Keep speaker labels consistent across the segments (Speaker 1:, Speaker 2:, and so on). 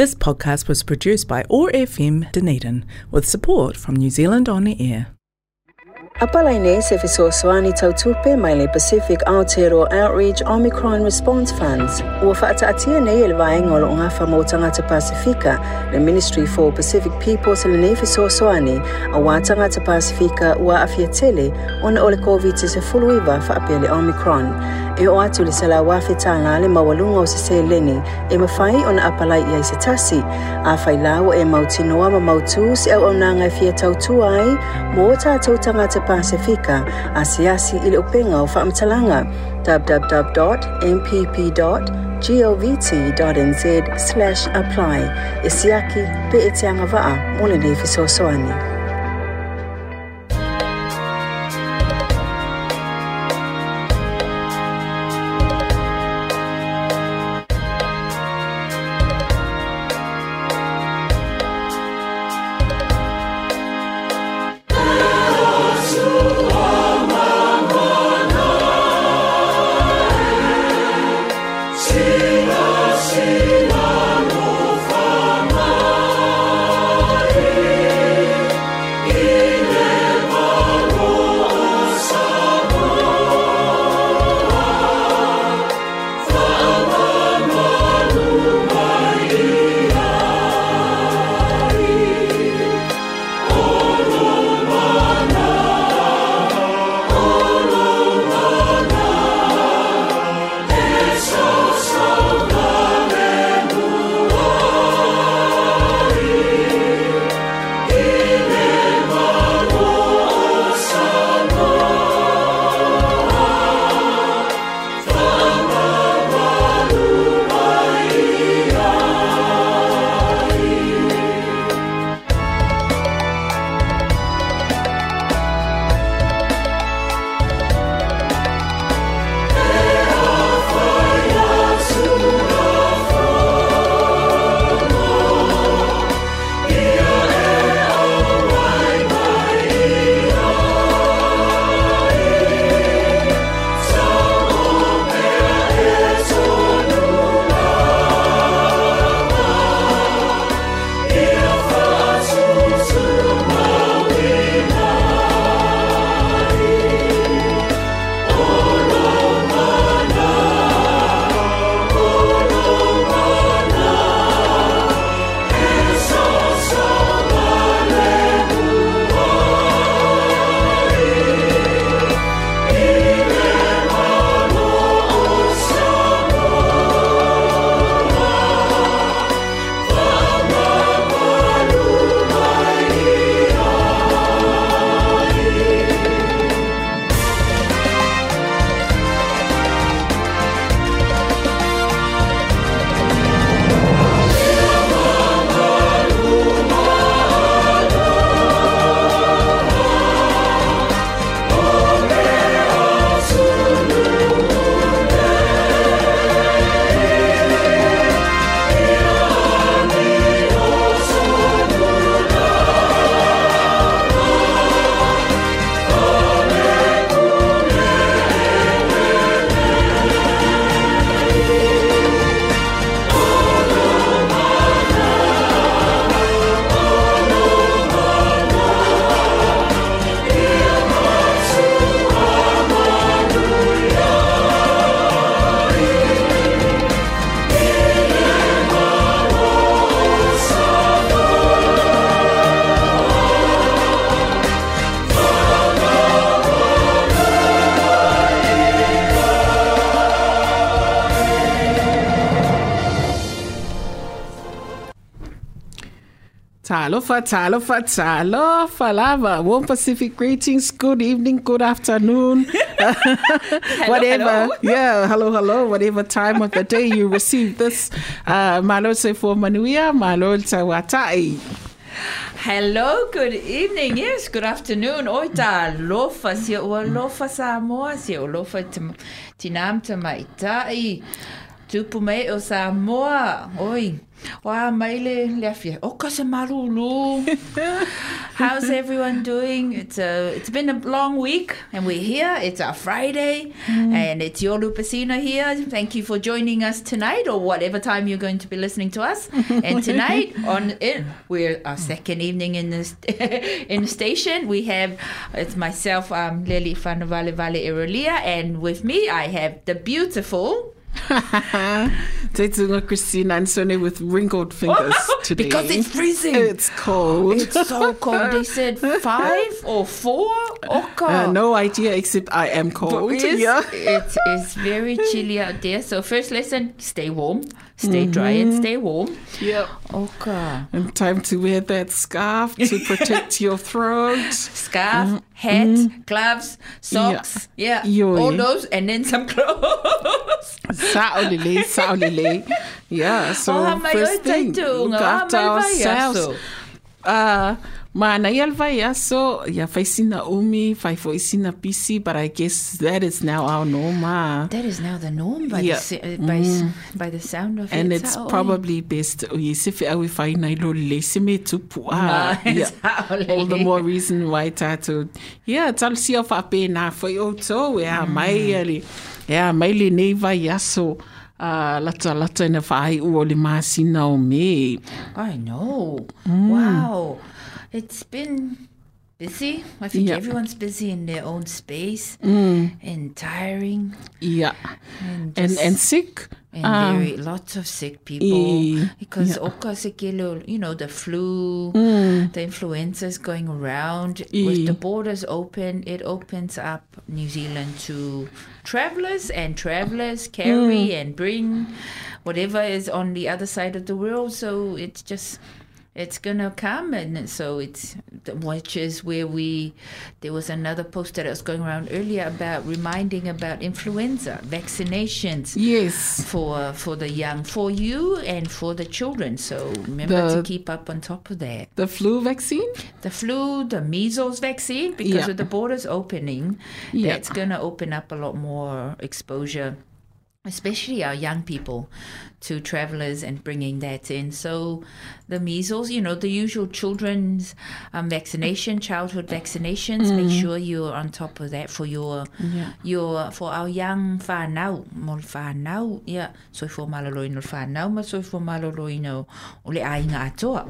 Speaker 1: This podcast was produced by OAR FM Dunedin with support from New Zealand On the Air.
Speaker 2: Apalai nei se fesoasoani tautupe mai le Pacific Aotearoa Outreach Omicron Response Funds. Ua whaataatia nei ele vaenga o lo ngafa mo tangata Pasifika, le Ministry for Pacific People se le nei fesoasoani, a wā tangata Pasifika ua afia tele ona ole COVID se fuluiva whaapea le Omicron. E o atu le sala wawhetanga le mawalunga o se se leni, e ona apalai i se tasi, a whai lau e mautinoa ma mautu se au au fia tautu ai, mo tātou tangata Pasifika a siasi i le o www.mpp.govt.nz slash apply. E siaki pe e te anga waa. Mo le fisosoani.
Speaker 1: Talofa, talofa, talofa, lava. Warm Pacific greetings. Good evening, good afternoon. whatever.
Speaker 3: hello.
Speaker 1: Yeah, hello, hello. Whatever time of the day you receive this. Uh, malo se for manuia, malo te watai.
Speaker 3: Hello, good evening. Yes, good afternoon. Oi tā lofa, sia ua lofa Samoa, sia ua lofa tinam te maitai. Tupu mai o Samoa. Oi. Wa mai le le afia. O ka se marulu. How's everyone doing? It's a it's been a long week and we're here. It's our Friday and it's your Lupe Sina here. Thank you for joining us tonight or whatever time you're going to be listening to us. and tonight on it we're our second evening in the st- in the station. We have it's myself, um Lily Fanavale Vale Irolia and with me I have the beautiful
Speaker 1: Teitunga Christina and Sonny with wrinkled fingers today.
Speaker 3: Because it's freezing.
Speaker 1: It's cold.
Speaker 3: It's so cold. They said five or four. Oka.
Speaker 1: Uh, no idea except I am cold.
Speaker 3: It is,
Speaker 1: Yeah.
Speaker 3: it is very chilly out there. So first lesson, stay warm, stay dry and stay warm.
Speaker 1: Yep.
Speaker 3: Okay.
Speaker 1: And time to wear that scarf to protect your throat.
Speaker 3: Scarf, hat, gloves, socks, yeah,
Speaker 1: Yoi.
Speaker 3: all those, and then some clothes.
Speaker 1: Saolele, saolele. Yeah, so
Speaker 3: Oh, my
Speaker 1: first
Speaker 3: oi,
Speaker 1: thing,
Speaker 3: taitu,
Speaker 1: look after ourselves.
Speaker 3: aso.
Speaker 1: Uh, Mana yelva so ya faisina umi, faifoisina pisi, but I guess that is now our norm.
Speaker 3: That is now the norm by
Speaker 1: yeah.
Speaker 3: the uh, by, mm. by the sound of
Speaker 1: and
Speaker 3: it.
Speaker 1: And
Speaker 3: it's Sao
Speaker 1: probably oi. best uh, yesife awi faina
Speaker 3: ilo
Speaker 1: lesime Yeah, All the more reason why tatu. Yeah, tal si of ape na foi oto ya mm. mai uh, ali. Ya mai le neiva yaso. Uh, lata lata ina faai uo masina o me.
Speaker 3: I know.
Speaker 1: Mm.
Speaker 3: Wow. It's been busy. I think
Speaker 1: Yeah.
Speaker 3: everyone's busy in their own space mm. and tiring
Speaker 1: Yeah.
Speaker 3: and
Speaker 1: And, and sick.
Speaker 3: and
Speaker 1: um,
Speaker 3: very ah. lots of sick people
Speaker 1: e-
Speaker 3: because
Speaker 1: yeah.
Speaker 3: oka you know the flu, mm. the influenza is going around.
Speaker 1: E.
Speaker 3: With the borders open, it opens up New Zealand to travelers and travelers carry mm. and bring whatever is on the other side of the world. So it's just it's gonna come and so it's which is where we there was another post that was going around earlier about reminding about influenza vaccinations
Speaker 1: Yes.
Speaker 3: for for the young for you and for the children so remember to keep up on top of that
Speaker 1: The flu vaccine?
Speaker 3: the flu the measles vaccine because
Speaker 1: Yeah.
Speaker 3: with the borders opening
Speaker 1: Yeah.
Speaker 3: that's going to open up a lot more exposure especially our young people to travelers and bringing that in so the measles you know the usual children's um, vaccination childhood vaccinations make sure you're on top of that for your
Speaker 1: Yeah.
Speaker 3: your for our young whanau mo le whanau yeah. So for maloloino le whanau ma so for maloloino o le ainga atoa.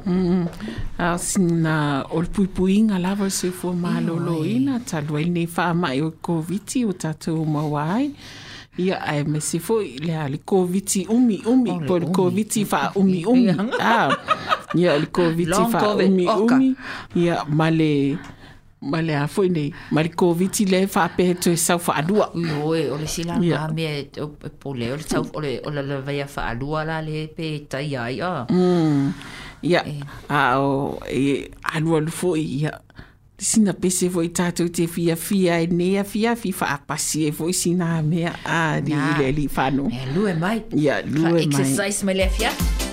Speaker 1: A sina o le puipuinga lava se fua malolo ina talua i nei mai o COVID o tātou mawai. Ai ia ae mese foʻi lea le
Speaker 3: koviti umiumi
Speaker 1: po le koviti faaumi-umi ia le
Speaker 3: koviti
Speaker 1: faaumi-umi ia ma le ma le a foʻi nei ma le koviti le faapehe toe sau faalua
Speaker 3: ioe o e, le
Speaker 1: silaka
Speaker 3: mea pole o le sau o le lavaia faalua la le pe taia ai ah.
Speaker 1: mm. a ia
Speaker 3: eh.
Speaker 1: a o e alualu foʻi ia sina pese foi tatou te fiafia e nei afiafi faapasi e foi sina mea
Speaker 3: ali
Speaker 1: ile ali fano
Speaker 3: e lue mai.
Speaker 1: Ia lue mai.
Speaker 3: exercise mai le
Speaker 1: afiafi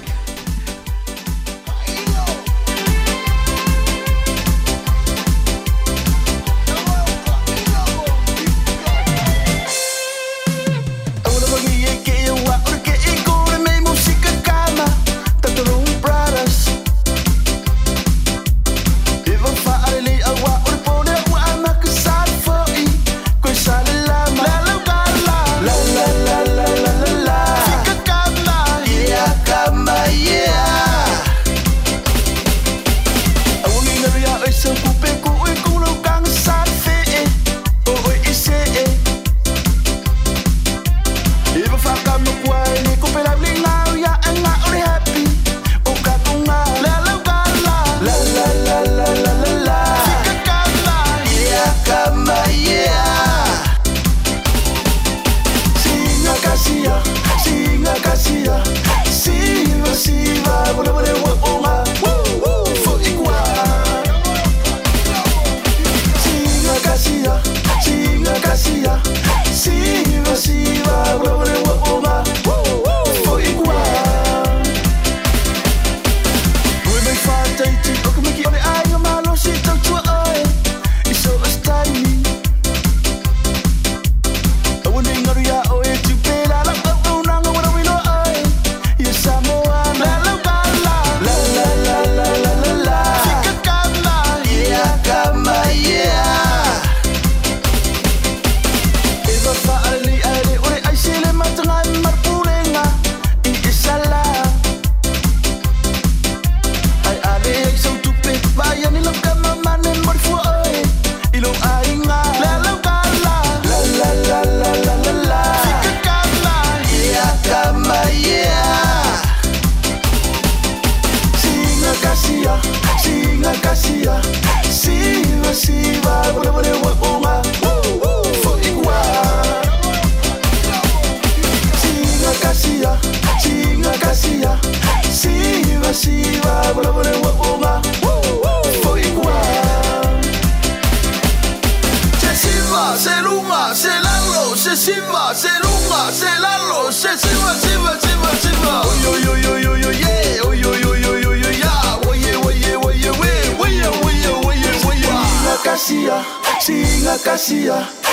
Speaker 1: Garcia.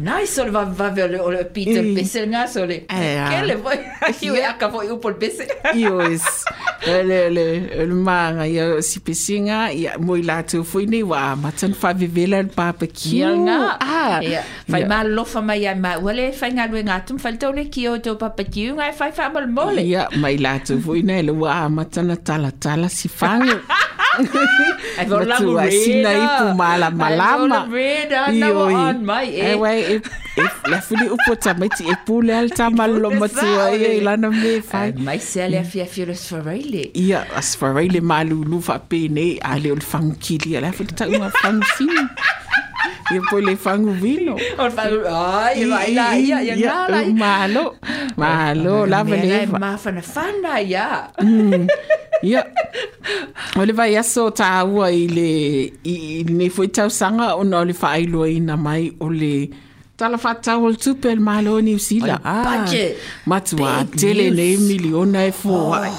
Speaker 1: Naisul va va
Speaker 3: vele o Peter ngasole. Kele voi hiu aka voi upo
Speaker 1: pese. Iois. Ele ele ele manga ia si pesinga foi nei wa matan fa vivela
Speaker 3: papa
Speaker 1: ki.
Speaker 3: Nga.
Speaker 1: Ah.
Speaker 3: Fai ma lofa mai ma wale fai ngalu ngatum fai tole ki o to papa ki ngai fai fa mal mole.
Speaker 1: Ia mai latu foi wa matan tala tala si.
Speaker 3: Evo
Speaker 1: matuaina i pumala malama
Speaker 3: ioi e
Speaker 1: wai e lafuli upu tamaiti e pule al tamalo matua ia i lana me fai.
Speaker 3: mai se ale afiafi o le. Sfaraile
Speaker 1: ia a sfaraile malulu faapene a le o le fagukili a le afuli taʻuga fagusini ia po le
Speaker 3: faguvilo
Speaker 1: malo malo lava
Speaker 3: leva mafanafana ia
Speaker 1: ia o le vaeaso tāua i le i lenei foʻi tausaga ona o le faailoaina mai o le tala faatau o le tupe le malo
Speaker 3: niusila ah,
Speaker 1: matua tele nei miliona e foa
Speaker 3: oh.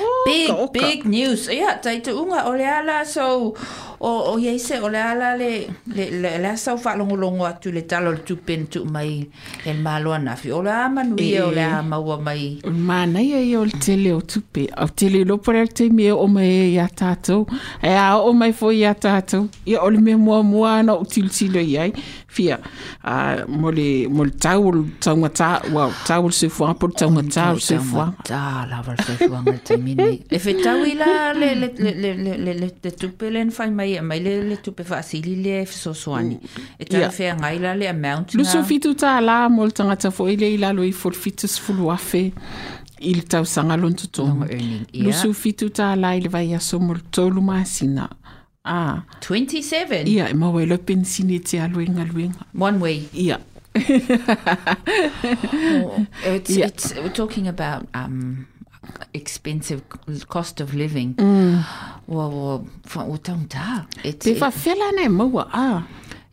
Speaker 1: oh, big
Speaker 3: big news. Ia taituuga o le ala so o o ye se o la la le le le la sa fa longo longo atu le talo le tupen tu mai el malo na fi o la manu ye o
Speaker 1: la
Speaker 3: ma wa mai.
Speaker 1: Ma na ye o tele o tupe o tele lo por el te me o mai e ya tato e a o mai fo ya tato ye o le me mo mo na o tilti le ye fia. A mo le mo le tau o taunga tā wa tau o le sefuaga po le tauga tā o le
Speaker 3: sefuaga tā lava le sefuaga le taimini le fetau i la le le le le le le tupe le na fai mai mai le le tupe faasili le fesoasoani e tau feagai la le amount
Speaker 1: luso fitu tā la mo le tagata foʻi le i lalo i folifitu sefulu afe i le
Speaker 3: tausaga lona totonu
Speaker 1: lusu fitu tā la i le vaiaso mo le tolu masina Ah,
Speaker 3: 27
Speaker 1: ia, e maua e lo pensini te aluenga luenga.
Speaker 3: one way.
Speaker 1: Ia.
Speaker 3: Oh, it's,
Speaker 1: Yeah.
Speaker 3: it's we're talking about um expensive cost of living.
Speaker 1: Mm.
Speaker 3: Well, well, fa o tau ta. It's
Speaker 1: Pe fa fela ne maua, ah.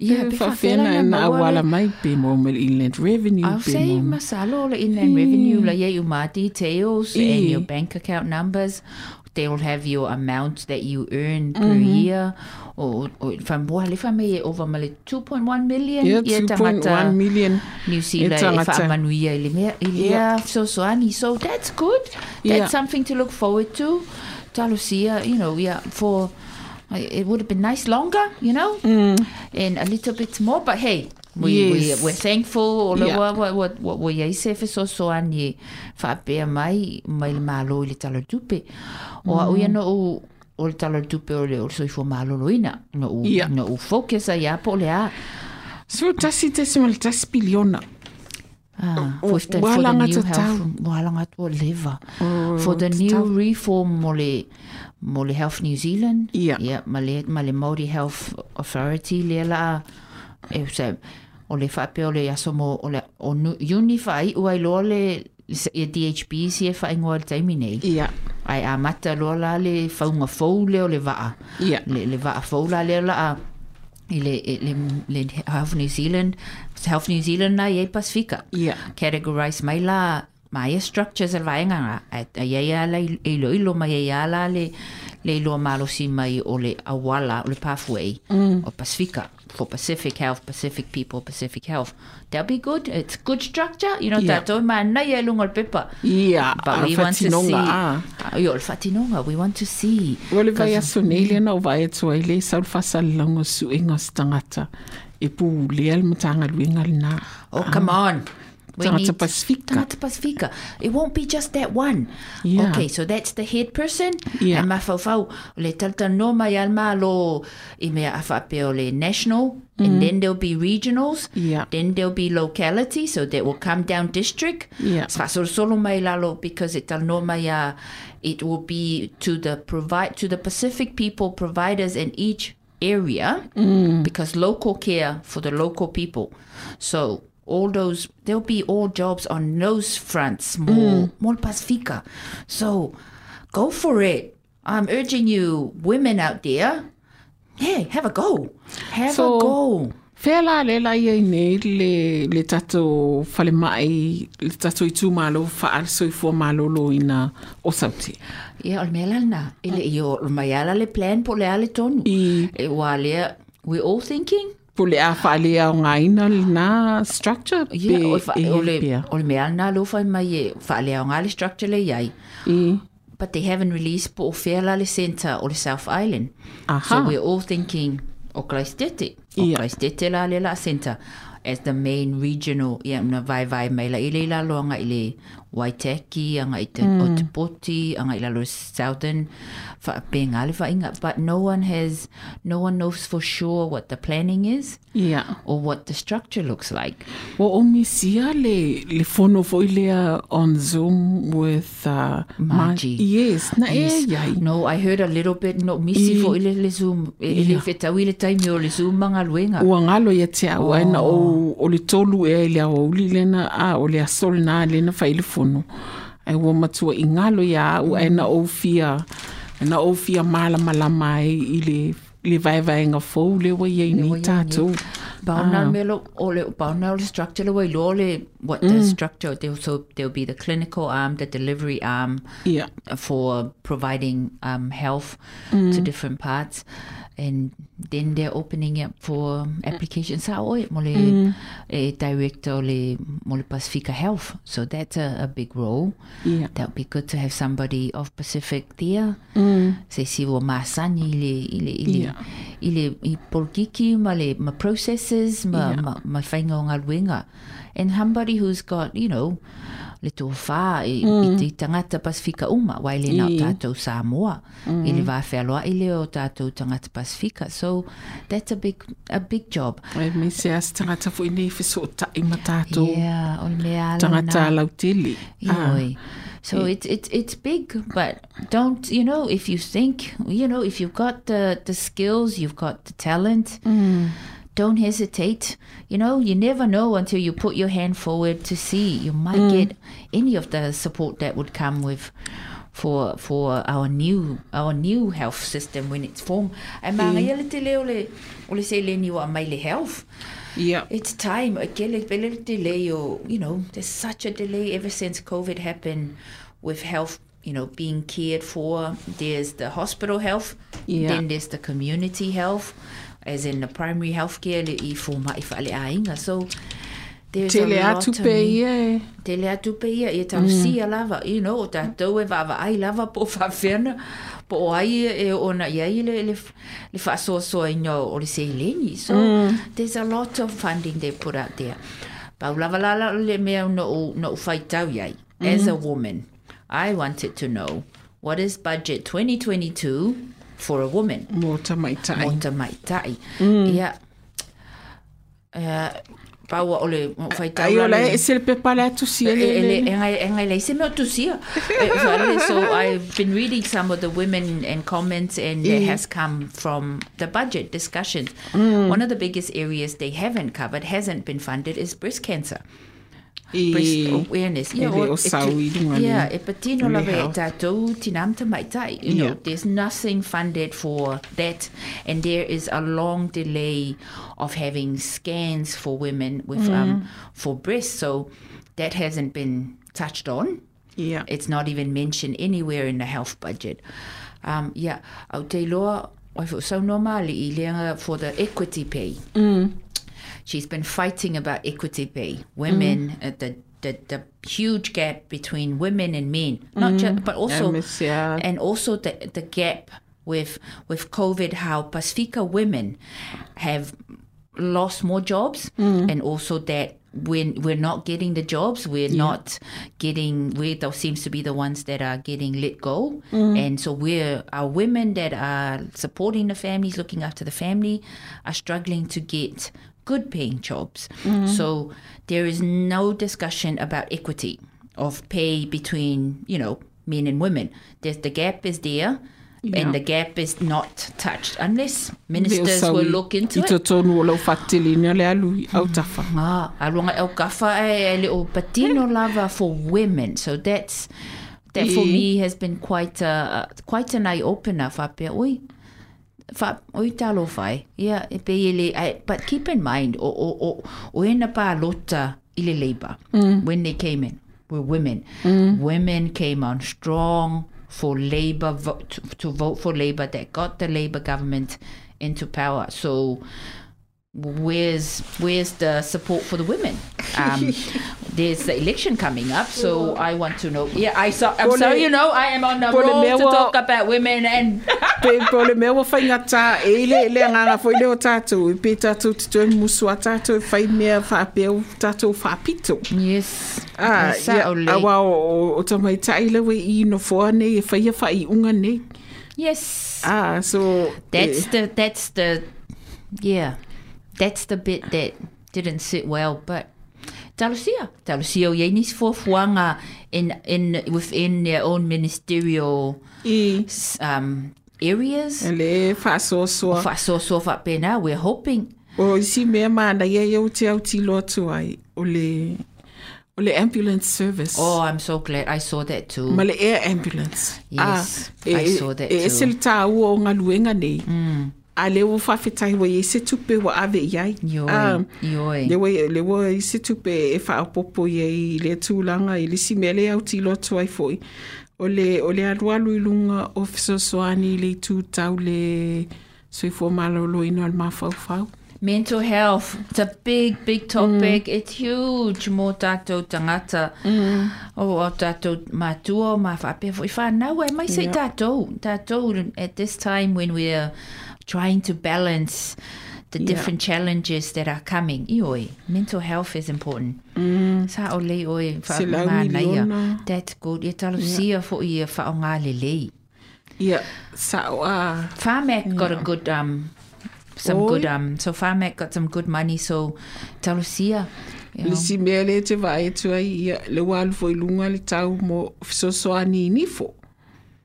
Speaker 3: Yeah,
Speaker 1: pe
Speaker 3: pe
Speaker 1: fa fela
Speaker 3: na maua
Speaker 1: awala
Speaker 3: le-
Speaker 1: mai pe mo me inland revenue
Speaker 3: I'll say
Speaker 1: mo.
Speaker 3: masalo la inland revenue la yeah, you my details and your bank account numbers. They'll have your amount that you earn per
Speaker 1: Mm-hmm.
Speaker 3: year. Or, or from what if I may over male 2.1 million
Speaker 1: Yeah,
Speaker 3: ia
Speaker 1: 2.1
Speaker 3: tangata
Speaker 1: million.
Speaker 3: New Zealand
Speaker 1: E
Speaker 3: e whaamanuia i le mea, i le
Speaker 1: Yeah.
Speaker 3: so soani. So that's good. That's
Speaker 1: Yeah.
Speaker 3: something to look forward to. Talusia, you know, yeah, for it would have been nice longer, you know, and a little bit more. But hey, we,
Speaker 1: Mm. Yes.
Speaker 3: we we're thankful. Ola
Speaker 1: Yeah.
Speaker 3: wa wa wa wa wa ia se fe so soani whaapea mai mai le malo i le talo tupe. O a uia no o o le talo tupe o le o soifo malo loina. No u,
Speaker 1: Yeah.
Speaker 3: no u focus a ia po le a.
Speaker 1: So tasi mal tasi biliona.
Speaker 3: Ah, for the, for the new health,
Speaker 1: tau.
Speaker 3: wālanga tō lewa.
Speaker 1: O
Speaker 3: For the new reform mo le, mo le Health New Zealand. Yeah, ma le, ma le Māori Health Authority le la, e se, o le whape o le aso mo, o le, o uni whai ua i loa le, se- e DHB si e whai ngoa le taimi nei.
Speaker 1: Ia,
Speaker 3: Ai a mata loa la le whaunga fau le o le waa.
Speaker 1: ia.
Speaker 3: Le, le waa fau la le o la a, i le, le, le Health New Zealand, Health New Zealand na i e Pasifika
Speaker 1: Ia.
Speaker 3: categorize mai la Mae structures al vaenganga at ia la ilo mai ia la le le ilo malosi mai o le awala o le pathway mm. o Pacifica for Pacific Health, Pacific People, Pacific Health. That'll be good. It's good structure. You know,
Speaker 1: yeah.
Speaker 3: that man na ye lungo pepa.
Speaker 1: Yeah.
Speaker 3: But we want to see.
Speaker 1: Ah.
Speaker 3: ah. Yo, le fatinonga. We want to see.
Speaker 1: Wale vai asunele na vai etswa ile sa fasa longo suinga stangata. Ipu le al mutanga na.
Speaker 3: Oh, come ah. on. We
Speaker 1: Tangata
Speaker 3: need-
Speaker 1: Pasifika.
Speaker 3: Tangata Pasifika. It won't be just that one.
Speaker 1: Yeah.
Speaker 3: Okay, so that's the head person.
Speaker 1: Yeah.
Speaker 3: And mawhauwhau, le talta no mai al malo i mea a o le national and mm-hmm. then there'll be regionals,
Speaker 1: Yeah.
Speaker 3: then there'll be locality, so that will come down district.
Speaker 1: Yeah.
Speaker 3: Sa solo mai lalo because it no mai a it will be to the provide to the Pacific people providers in each area mm. because local care for the local people. So all those there'll be all jobs on those fronts more mm. more Pacifica. So go for it. I'm urging you, women out there. Hey, have a go. Have
Speaker 1: So-
Speaker 3: a go.
Speaker 1: Fea la le la ia nei le, le tato whale mai, le tato i tū malo whaar soi fua malo lo ina o sauti.
Speaker 3: Ia, o le mea lana. Ele ah. i o mai ala le plan po le ale tonu.
Speaker 1: I
Speaker 3: E wā lea, we all thinking?
Speaker 1: Po le a whaale au ngā ina nā structure
Speaker 3: Ia, o, fa, o, le,
Speaker 1: pia.
Speaker 3: mea lana lo whai mai e whaale au ngāle structure le iai.
Speaker 1: I,
Speaker 3: But they haven't released po o la le centre o le South Island.
Speaker 1: Aha.
Speaker 3: So we're all thinking o Christete. O. Christete la le la centre as the main regional ia na vai vai mai la ile la loanga ile Waitaki anga i te
Speaker 1: Mm.
Speaker 3: o te poti anga i la southern fa penga le inga but no one has no one knows for sure what the planning is
Speaker 1: ia.
Speaker 3: or what the structure looks like
Speaker 1: O o misia le, le fono foi lea on Zoom with uh,
Speaker 3: Margie.
Speaker 1: Ma- yes, na
Speaker 3: Yes.
Speaker 1: e iai.
Speaker 3: No, I heard a little bit no misi
Speaker 1: I-
Speaker 3: fo ile le zoom ile
Speaker 1: Ia.
Speaker 3: feta wile taimi o le zoom manga luenga
Speaker 1: Ua ngalo ia te au aina o, o le tolu e le au uli lena a o le asol nā lena whai le fono. Ai ua matua i ngalo ia au aina o fia, aina o fia mala malama e i le, le vai vai ngā fau le wa
Speaker 3: Le
Speaker 1: ni tātou.
Speaker 3: Bauna
Speaker 1: Ah.
Speaker 3: melo o le bauna o le structure le wai lo le what the structure there so there'll be the clinical arm the delivery arm
Speaker 1: Ia.
Speaker 3: for providing um, health to different parts and then they're opening up for applications sa oi mo le eh, director le mo Pacifica Health so that's a, a big role
Speaker 1: Ia.
Speaker 3: that would be good to have somebody of Pacific there
Speaker 1: Mm.
Speaker 3: se si o masani i le i le i le
Speaker 1: Ia.
Speaker 3: i le i polkiki ma processes ma
Speaker 1: Ia.
Speaker 3: ma, ma whainga o ngā luenga and somebody who's got you know le tō whā i, i mm. te tangata Pasifika uma wai le nau
Speaker 1: I.
Speaker 3: tātou Samoa mm. i le whawhialoa i le o tātou tangata Pasifika so that's a big a big job
Speaker 1: me se as tangata fo i nei fiso tai ma tātou.
Speaker 3: yeah o mea
Speaker 1: Tangata
Speaker 3: lana.
Speaker 1: lau tili. Ah.
Speaker 3: So it's it's it's big, but don't you know if you think you know if you've got the the skills, you've got the talent. Mm. Don't hesitate. You know, you never know until you put your hand forward to see. You might mm. get any of the support that would come with for for our new our new health system when it's formed. Manga ia mm. le te leo le o le se le ni wa mai le health.
Speaker 1: Ia.
Speaker 3: It's time. Again, delay, or you know, there's such a delay ever since COVID happened with health. You know, being cared for. There's the hospital health.
Speaker 1: Yeah.
Speaker 3: Then there's the community health, as in the primary health care. Le i forma i whaale ainga. So there's
Speaker 1: Te le
Speaker 3: a lot
Speaker 1: atu
Speaker 3: of
Speaker 1: pe ia e.
Speaker 3: Te lea tupe ia, ia tau mm. sia lava, you know, o tātou e wawa ai lava po whawhena, po o ai e ona ia i le, le, le whaasoasoa ino o le seileni. So, mm. there's a lot of funding they put out there. Pau lava lala le mea no no whaitau iai. As a mm. woman, I wanted to know, what is budget 2022 for a woman?
Speaker 1: Mō tamaitai.
Speaker 3: Mo ta mai tai. Ia, uh, pau o le whaitau
Speaker 1: Ai o le e se le pepa le atu si ele.
Speaker 3: Ele engai engai lei se mea tusia. Eh, whaare, so I've been reading some of the women and comments and it has come from the budget discussions. One of the biggest areas they haven't covered, hasn't been funded is breast cancer.
Speaker 1: I
Speaker 3: awareness.
Speaker 1: Ele o
Speaker 3: e
Speaker 1: sau
Speaker 3: tu-
Speaker 1: i
Speaker 3: Yeah, e patino lava e tātou tinam te maitai. You know, there's nothing funded for that. And there is a long delay of having scans for women with um, for breast. So that hasn't been touched on.
Speaker 1: Ia.
Speaker 3: It's not even mentioned anywhere in the health budget. Um, yeah, au te loa, oi fu sau i leanga for the equity pay. She's been fighting about equity pay. Women, mm. uh, the, the the huge gap between women and men, not mm. just, but also,
Speaker 1: me se a-
Speaker 3: and also the the gap with with COVID, how Pacifica women have lost more jobs, mm. and also that we're, we're not getting the jobs. We're not getting, we those seems to be the ones that are getting let go. And so we're, our women that are supporting the families, looking after the family, are struggling to get good paying jobs. Mm-hmm. So there is no discussion about equity of pay between, you know, men and women. There's, the gap is there.
Speaker 1: Yeah.
Speaker 3: And the gap is not touched unless ministers will look into it.
Speaker 1: to tonu o lau whaktelini le alu au. Mm-hmm.
Speaker 3: Ah, alonga el kafa e e le o patino lava for women. So that's that for
Speaker 1: eh.
Speaker 3: me has been quite a quite an eye opener. Fa pe oi. Fa oi talo fai. Yeah, e pe ele I, but keep in mind o o o o ena pa lota ile labor mm. when they came in were women. Mm. Women came on strong for labor to, to vote for labor that got the labor government into power. So where's where's the support for the women? Um, there's the election coming up, so I want to know. Yeah, I saw. I'm
Speaker 1: Pole-
Speaker 3: sorry, you know, I am on the
Speaker 1: Pole
Speaker 3: road to talk about women and.
Speaker 1: Pe po le mea wa whai ngata e le le nganga fo le o tātou. Pe tātou te tue musu a tātou e whai mea whapeo tātou whapito.
Speaker 3: yes.
Speaker 1: Ah, awa o, o, o tamai tai lewe i no foa nei e whai a whai unga nei.
Speaker 3: Yes.
Speaker 1: Ah, so...
Speaker 3: That's
Speaker 1: eh,
Speaker 3: the that's the yeah. That's the bit that didn't sit well, but Talusia. Talusia o yenis for fuanga in in within their own ministerial um areas.
Speaker 1: e le whaasoasoa.
Speaker 3: Fa so so fa pena. We're hoping
Speaker 1: O isi mea mana ia iau te au ti loa tu ai. O le, o le ambulance service.
Speaker 3: Oh, I'm so glad I saw that too.
Speaker 1: Ma le air ambulance.
Speaker 3: Yes,
Speaker 1: e,
Speaker 3: I saw that
Speaker 1: e, E
Speaker 3: too.
Speaker 1: se le tā ua o ngā luenga nei. Mm. A le o whawhetai wa i se tupe ave iai.
Speaker 3: Yoi, yoi.
Speaker 1: Le wa, le wa i se tupe e i le tūlanga i le si mea le au ti loa ai foi. O le, o le alualu i lunga o fisosoani i le tū tau le soifua malolo ino al mawhau
Speaker 3: Mental health. It's a big, big topic. It's huge. Mō tātou tangata. Mm. O o tātou mātua, mā whapea fo i whānau. E mai se
Speaker 1: Yeah.
Speaker 3: tātou. Tātou at this time when we're trying to balance the
Speaker 1: Yeah.
Speaker 3: different challenges that are coming. Ioi, mental health is important. Mm. Sa o le oi
Speaker 1: lau
Speaker 3: māna ia. That's good. Ia talo sia fo i wha o ngā lelei.
Speaker 1: Ia, sa o a...
Speaker 3: Pharmac got a good um some
Speaker 1: Oi.
Speaker 3: good um so Pharmac got some good money so you know.
Speaker 1: Le si mea le te vai tu ai ia le walu fo lunga le tau mo fisosoani ni fo.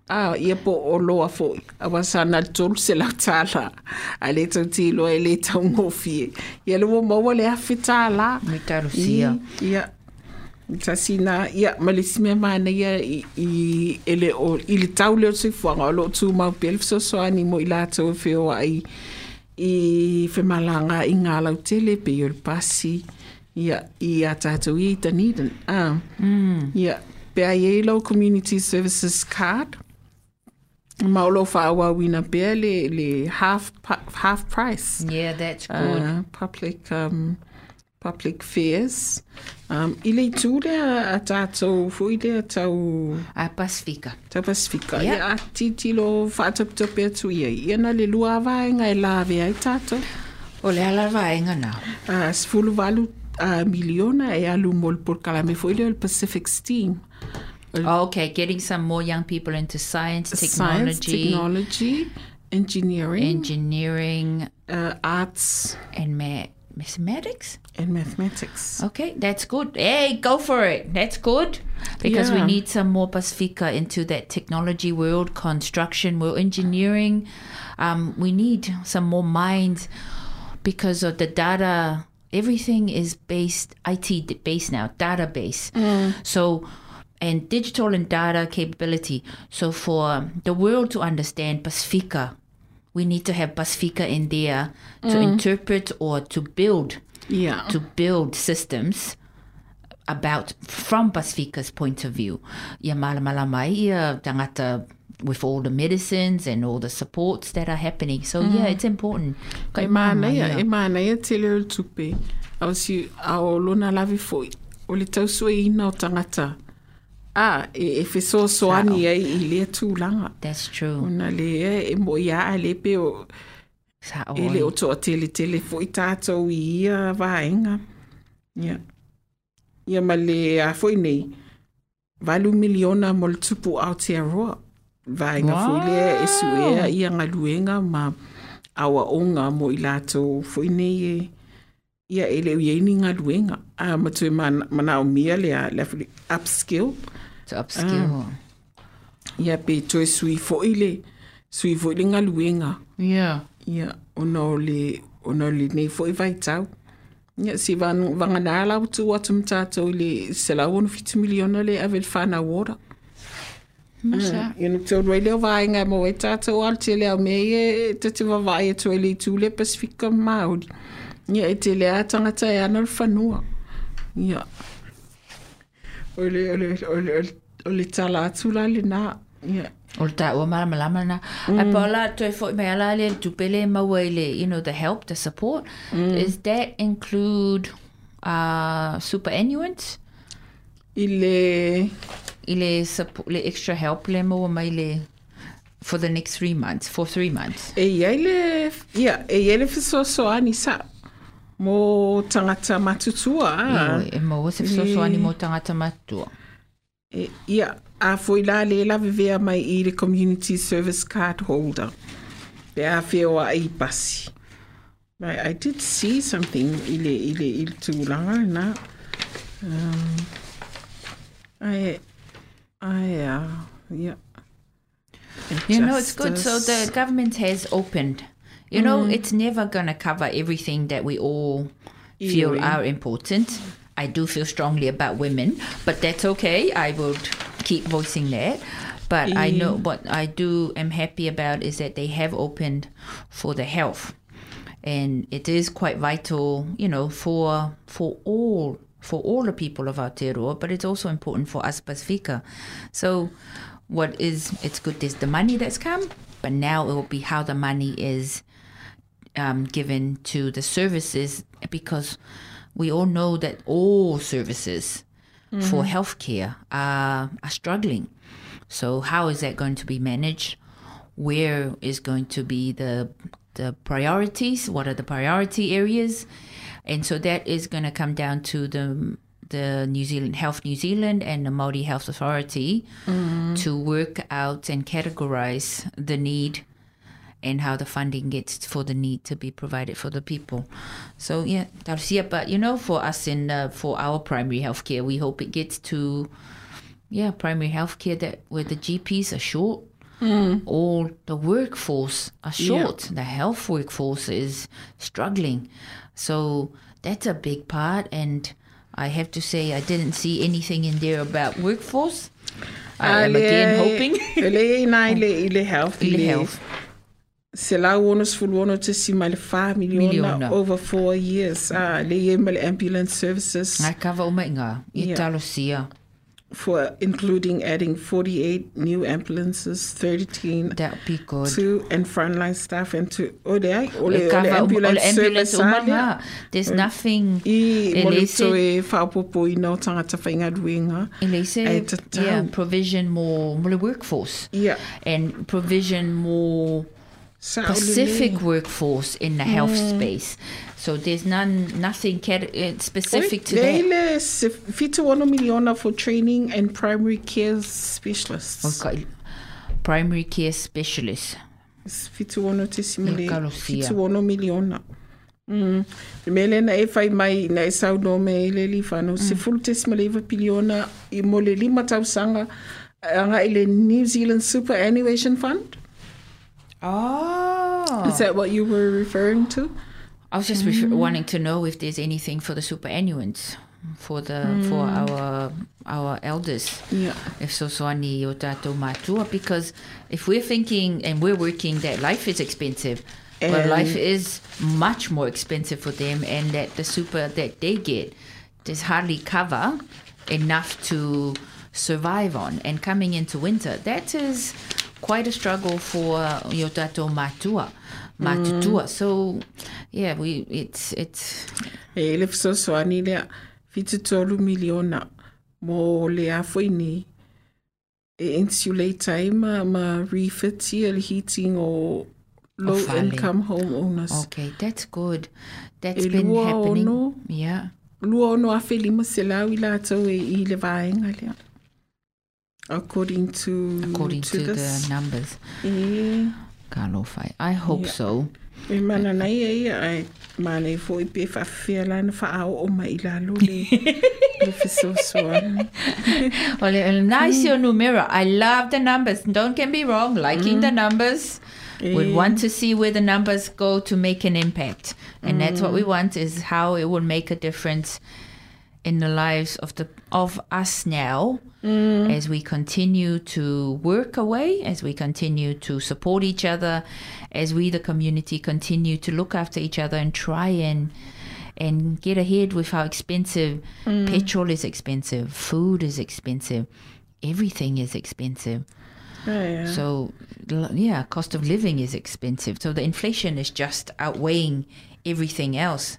Speaker 1: Ah, ia po o loa fo. A wasa na tolu se la tala. A le tau ti loa e le tau ngofi. Ia le wo maua le awhi tala.
Speaker 3: Me Talusia.
Speaker 1: I- Ia. Ta sina, ia, ma le si mea mana ia i, ele o, i le tau leo tui fuanga o lo tu mau pe le fisosoani mo i la tau e feo ai i whemalanga i ngā lau tele pe i pasi. Ia, i a tātou i Dunedin. Ah.
Speaker 3: Mm.
Speaker 1: Ia, pe ai e lau Community Services Card. Ma o lo wina pea le, le half, half price.
Speaker 3: Yeah, that's good.
Speaker 1: Uh, public um, public fairs. Um, I le tū lea a tātou fui lea tau,
Speaker 3: A Pacifica.
Speaker 1: tau Pasifika.
Speaker 3: Yeah.
Speaker 1: Ia a titilo whaatapitope atu ia. Ia na le lua vaenga e lawe ai tātou.
Speaker 3: O le ala vaenga now.
Speaker 1: Uh, sfulu walu uh, miliona e alu mo le porkalame fui le Pacific Steam.
Speaker 3: Oh, okay, getting some more young people into science,
Speaker 1: Science,
Speaker 3: technology,
Speaker 1: technology, engineering,
Speaker 3: engineering,
Speaker 1: uh, arts
Speaker 3: and ma- mathematics.
Speaker 1: and mathematics.
Speaker 3: Okay, that's good. Hey, go for it. That's good because we need some more Pacifica into that technology world, construction world, engineering. Um, we need some more minds because of the data. Everything is based IT based now, database. So. And digital and data capability. So, for the world to understand Pacifica, we need to have Pacifica in there to mm. interpret or to build
Speaker 1: Yeah.
Speaker 3: to build systems about from Pacifica's point of view. Ia malamala mai ia tangata with all the medicines and all the supports that are happening. So yeah, mm. it's important.
Speaker 1: Mana ia, e mana ia te leo le tupe. Au si, au lona lavi foi. O le tau sua ina o tangata. A, e, e wheso soani ai i lea tūlanga.
Speaker 3: That's true.
Speaker 1: Ona le e, e mo ia a le pe o,
Speaker 3: Sa
Speaker 1: e le o toa tele tele foi tātou i ia vaenga. Ia. Ia ma le a foi nei. Valu miliona mo le tupu Aotearoa. Vaenga foi lea e suea ia ngaluenga ma awa onga mo i lato foi nei e ia ele ui eini ngaluenga. A matue mana, o mia lea foi upskill.
Speaker 3: To upskill.
Speaker 1: Ia pe toe sui foi le sui foi le ngaluenga.
Speaker 3: Yeah.
Speaker 1: Ia ona o le ona o le nei foi vai tau. Ia si van vanga na la tu watu mtato le se la one fitu miliona le avel fana water.
Speaker 3: Masa.
Speaker 1: Ia nuk tau rei leo vai ngai mo e tato al te leo me e te te wawai e tue le tu le Pasifika Māori. Ia e te lea tangata e ana le whanua. Ia. O le, o le, o le, o le, o le tala atu la le nā. Ia.
Speaker 3: O le tā ua mara malama na. Mm. Ai pa la toi fo me ala le tupele maua i le, you know, the help, the support. Mm. Does that include uh, superannuants?
Speaker 1: I le...
Speaker 3: I le, support, le extra help le maua mai le for the next three months, for three months.
Speaker 1: E iai le, ia, e iai le fisoasoani sa. Mo tangata matutua.
Speaker 3: Ah. E maua se fiso ani mo tangata matua.
Speaker 1: E, ia, a foi la le la vivea mai i le community service card holder. Le a feo a i pasi. I, I did see something i le, i le, i le tūlanga na. Um, I, I, uh, yeah.
Speaker 3: You know, it's good. So the government has opened. You know, mm. it's never going to cover everything that we all feel
Speaker 1: Earring.
Speaker 3: are important. I do feel strongly about women, but that's okay. I would keep voicing that. But I know what I do am happy about is that they have opened for the health. And it is quite vital, you know, for for all for all the people of Aotearoa, but it's also important for us Pacifica. So what is it's good there's the money that's come, but now it will be how the money is um, given to the services because we all know that all services for healthcare are, are struggling. So how is that going to be managed? Where is going to be the the priorities? What are the priority areas? And so that is going to come down to the the New Zealand Health New Zealand and the Māori Health Authority to work out and categorize the need and how the funding gets for the need to be provided for the people. So yeah, Tarsia, but you know, for us in uh, for our primary healthcare, we hope it gets to yeah primary healthcare that where the GPs are short. All the workforce are short. The health workforce is struggling. So that's a big part. And I have to say, I didn't see anything in there about workforce. I am again hoping.
Speaker 1: Le na i le, health.
Speaker 3: I le health.
Speaker 1: Se la uono sfuluono te si ma le 5 miliona over four years. Ah, le ye ma le ambulance services
Speaker 3: Ngai kawa o mai ngā,
Speaker 1: Yeah.
Speaker 3: talosia.
Speaker 1: for including adding 48 new ambulances, 13
Speaker 3: That be good.
Speaker 1: to and frontline staff and to o le ai o
Speaker 3: E
Speaker 1: le, o le
Speaker 3: kawa o- o
Speaker 1: ambulance,
Speaker 3: le ambulance
Speaker 1: a lea.
Speaker 3: There's nothing
Speaker 1: I
Speaker 3: e
Speaker 1: mo le
Speaker 3: leise-
Speaker 1: to e whaopopo i nau tangata whainga ruenga.
Speaker 3: e leise,
Speaker 1: Ai te tau.
Speaker 3: yeah, provision more, more workforce.
Speaker 1: Yeah.
Speaker 3: And provision more
Speaker 1: Sa o le
Speaker 3: Pacific workforce in the health
Speaker 1: Mm.
Speaker 3: space. So there's none, nothing uh, specific to that.
Speaker 1: le se fitu ono miliona for training and primary care specialists.
Speaker 3: Okay. Primary care specialist.
Speaker 1: Fitu ono te simile.
Speaker 3: Ia kalosia.
Speaker 1: Fitu ono miliona. Mm. Mele na e mai na e sau no me le li whano. Se fulu te simile iwa piliona i mo le lima tausanga anga New Zealand Superannuation Fund.
Speaker 3: Oh.
Speaker 1: Is that what you were referring to?
Speaker 3: I was just refer- mm. wanting to know if there's anything for the superannuants for the for mm. our our elders.
Speaker 1: Yeah.
Speaker 3: If so soani o tātou mātua, because if we're thinking and we're working that life is expensive, but life is much more expensive for them, and that the super that they get does hardly cover enough to survive on. And coming into winter, that is quite a struggle for your tātou mātua, mātutua. Mm. So, yeah, we it's it's
Speaker 1: E le fisosoani lea fitu tolu miliona mo le a ni e insulate ai ma, ma refit ia le heating o low income homeowners.
Speaker 3: Okay, that's good. That's
Speaker 1: E
Speaker 3: been happening.
Speaker 1: ono.
Speaker 3: Yeah.
Speaker 1: lua ono a whelima se lau i lātou e i le vaenga lea. According to
Speaker 3: according to,
Speaker 1: this.
Speaker 3: the numbers. Ka. I hope
Speaker 1: Yeah.
Speaker 3: so.
Speaker 1: e mana nei e ia ai mana i fo i pe whawhia lana whaao o mai i lalo le le whesosoana.
Speaker 3: Well, uh, nice your numero. I love the numbers. Don't get me wrong. Liking the numbers. We want to see where the numbers go to make an impact, and that's what we want. Is how it will make a difference in the lives of the of us now mm. as we continue to work away, as we continue to support each other, as we the community continue to look after each other and try and and get ahead with how expensive mm. petrol is expensive, food is expensive, everything is expensive.
Speaker 1: Oh, yeah.
Speaker 3: So, yeah, cost of living is expensive. So the inflation is just outweighing everything else.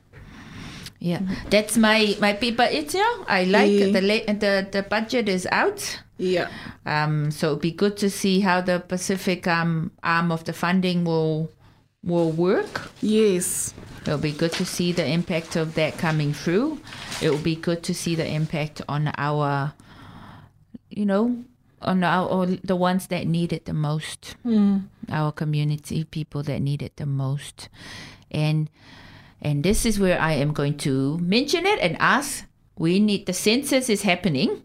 Speaker 3: Yeah, that's my my pe- but it's yeah. I like
Speaker 1: Yeah.
Speaker 3: the la- the the budget is out.
Speaker 1: Yeah.
Speaker 3: Um, so it'd be good to see how the Pacific um arm of the funding will will work.
Speaker 1: Yes.
Speaker 3: It'll be good to see the impact of that coming through. It will be good to see the impact on our, you know, on our or the ones that need it the most, our community people that need it the most, and and this is where I am going to mention it and ask. We need the census is happening.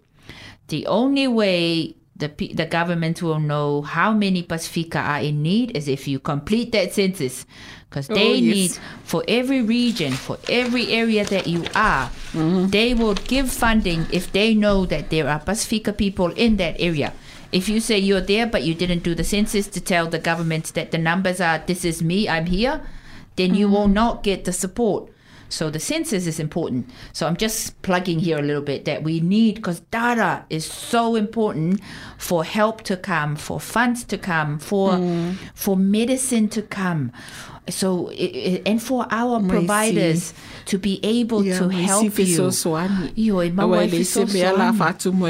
Speaker 3: The only way the the government will know how many Pacifica are in need is if you complete that census, because oh, they
Speaker 1: yes.
Speaker 3: need for every region, for every area that you are, mm-hmm. they will give funding if they know that there are Pacifica people in that area. If you say you're there but you didn't do the census to tell the government that the numbers are this is me, I'm here, then you will not get the support. So the census is important. So I'm just plugging here a little bit that we need because data is so important for help to come, for funds to come, for for medicine to come. So i- i- and for our providers to be able
Speaker 1: Yeah,
Speaker 3: to help you. Yo, e mau
Speaker 1: Awa
Speaker 3: ai
Speaker 1: le se mea la
Speaker 3: whesosoani.
Speaker 1: whatu mo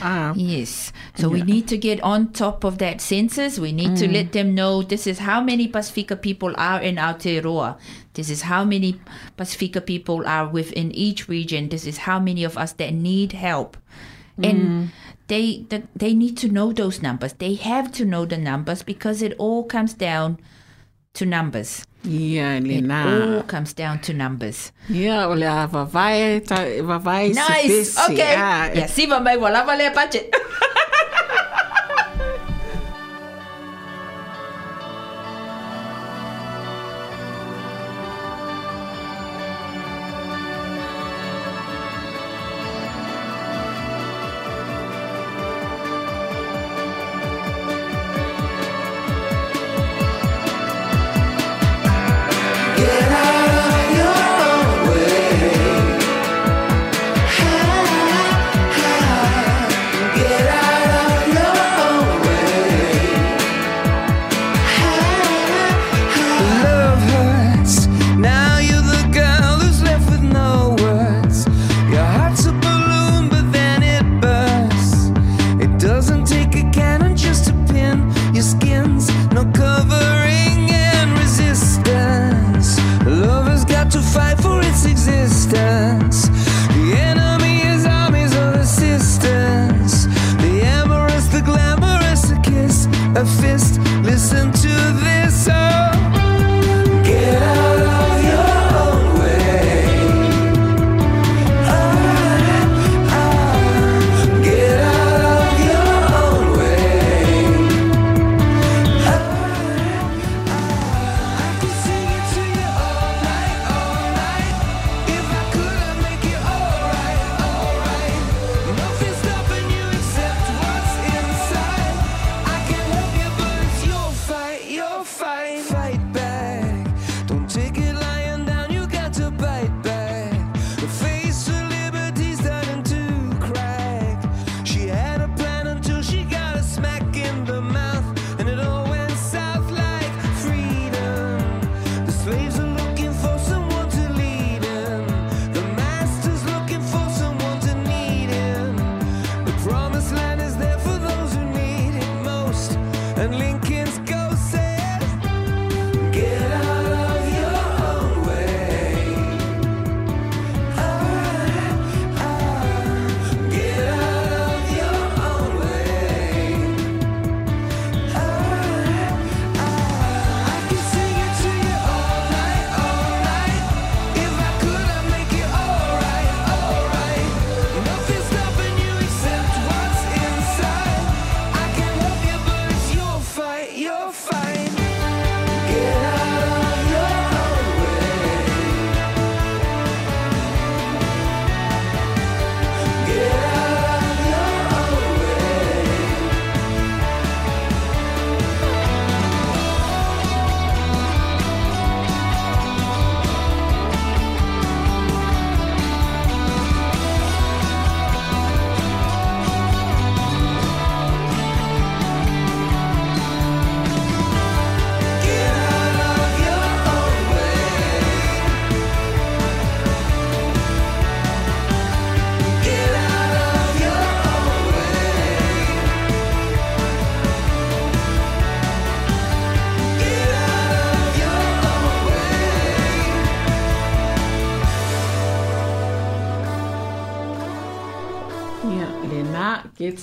Speaker 1: Ah,
Speaker 3: Yes. So we need to get on top of that census. We need to let them know this is how many Pacifica people are in Aotearoa. This is how many Pacifica people are within each region. This is how many of us that need help. And they the, they need to know those numbers. They have to know the numbers because it all comes down to numbers.
Speaker 1: Yeah, le
Speaker 3: It all comes down to numbers.
Speaker 1: Yeah, o le a vavai, vavai
Speaker 3: Nice. Okay.
Speaker 1: Ah,
Speaker 3: Yeah, see, mai wala vale budget.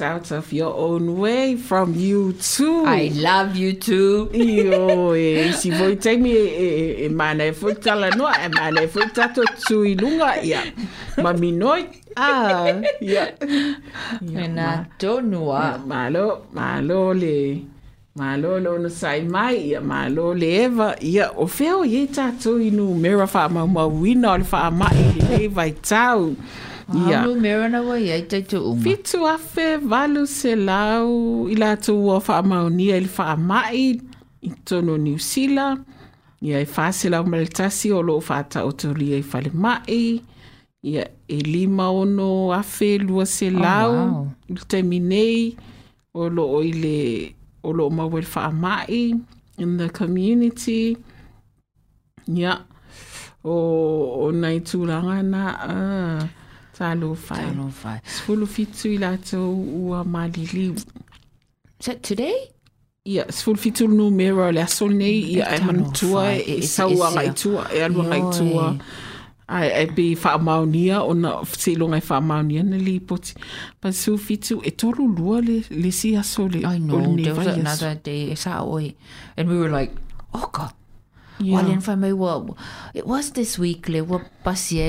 Speaker 4: out of your
Speaker 1: own way from you too.
Speaker 3: I love you too.
Speaker 1: Io, e eh, si voi taimi e, eh, e, eh, e mana e foi tala noa, e mana e foi tato tui lunga, ia. Ma minoi, ah, ia. Ma-
Speaker 3: I don't know.
Speaker 1: Malo, malo le, malo lo no sai mai, ia malo le eva, ia, o feo ye tato inu mera wha ma ma wina le wha mai, le vai tau. Ia.
Speaker 3: Alu merana wa ia te tu uma.
Speaker 1: Fitu afe valu se lau i la tu ua whaamaunia i le whaamai i tono New Zealand. Ia e whaase lau maletasi o lo whaata o toria i whale mai. Ia e lima ono afe lua se lau
Speaker 3: wow.
Speaker 1: i taimi nei o lo o i le o lo maua i le whaamai in the community. Ia o, o nei tūranga na uh, talo whai.
Speaker 3: Tano fai.
Speaker 1: Sfulu fitu i ua maliliu.
Speaker 3: Is that today?
Speaker 1: Ia, sfulu fitu numero le aso nei ia e
Speaker 3: whai,
Speaker 1: e
Speaker 3: e-
Speaker 1: e
Speaker 3: e-
Speaker 1: sauanga
Speaker 3: e-
Speaker 1: i tua, e aluanga i
Speaker 3: Ioi.
Speaker 1: tua. Ai, e pe whaamaunia, o na whasilonga i whaamaunia na li poti. Pa su fitu, e toru lua le, le si aso le.
Speaker 3: I
Speaker 1: o
Speaker 3: know. There was another day. It's out oi. And we were like, oh God.
Speaker 1: Yeah.
Speaker 3: Well, in well, it was this week. Le, what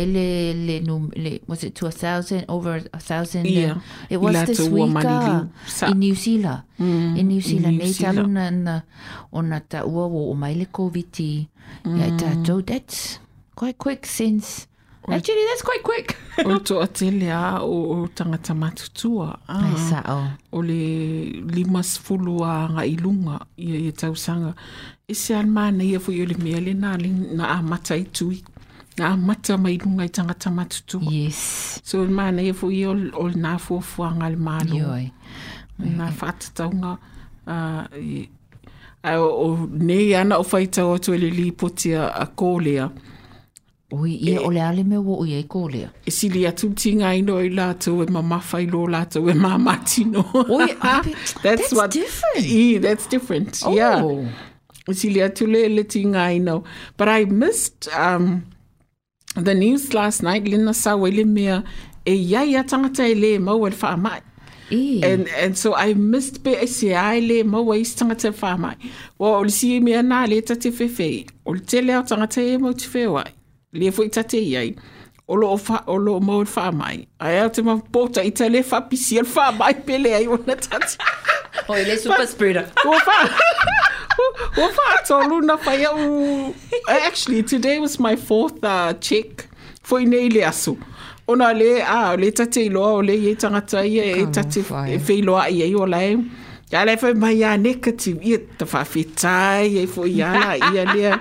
Speaker 3: le, le, le, was it to a thousand, over a thousand?
Speaker 1: Yeah.
Speaker 3: uh, It was this week uh, in New Zealand.
Speaker 1: Mm,
Speaker 3: in New Zealand.
Speaker 1: New
Speaker 3: Nei
Speaker 1: Zealand.
Speaker 3: talu na, na, o na ta ua wo o mai le COVID. Yeah,
Speaker 1: Mm.
Speaker 3: tātou, that's quite quick since. Actually, that's quite quick.
Speaker 1: O to a tele a o, o tangata matutua. Ah.
Speaker 3: Ai sao.
Speaker 1: o le lima sfulu a ilunga ia ia tausanga. E se an mana ia o le mea le na, le, na amata mata i tui. Na amata mata mai lunga i tangata matutua.
Speaker 3: Yes.
Speaker 1: So e mana ia fo o, o le nā le malo.
Speaker 3: Yoi.
Speaker 1: Nā whātataunga. Uh, i, a o, o nei ana o whaitau atu e le li potia a kōlea.
Speaker 3: Oi, ia o le ale me wo o ia i kōlea.
Speaker 1: E sili atu tinga ino i lātou e mamawha i lō lātou e mamatino.
Speaker 3: Oi, ape- that's
Speaker 1: what,
Speaker 3: different.
Speaker 1: Yeah, that's different. Yeah.
Speaker 3: Oh.
Speaker 1: Celia tule le tinga I er know. But I missed um, the news last night. Lina sa wele mea e ia ia tangata e le mau e le whaamai.
Speaker 3: E.
Speaker 1: And, and so I missed pe e se ai le mau e isi tangata e whaamai. Wa o le si mea nā le. O le tele au tangata e mau te whewai. Le fo i tate iai. O lo fa, wha, o lo o mau e le. Ai au te ma pota i te le whapisi e le whaamai pele ai o na tate.
Speaker 3: Oi, le super spreader.
Speaker 1: O wha- ua whaatolu na whai au. Actually, today was my fourth uh, check Fo i nei le asu. Ona le, a, o le tate i loa o le ye tangata ia e tate e whei loa i o lai. Ia le whai mai a negative, ia ta whawhetai e fo i ala ia lea.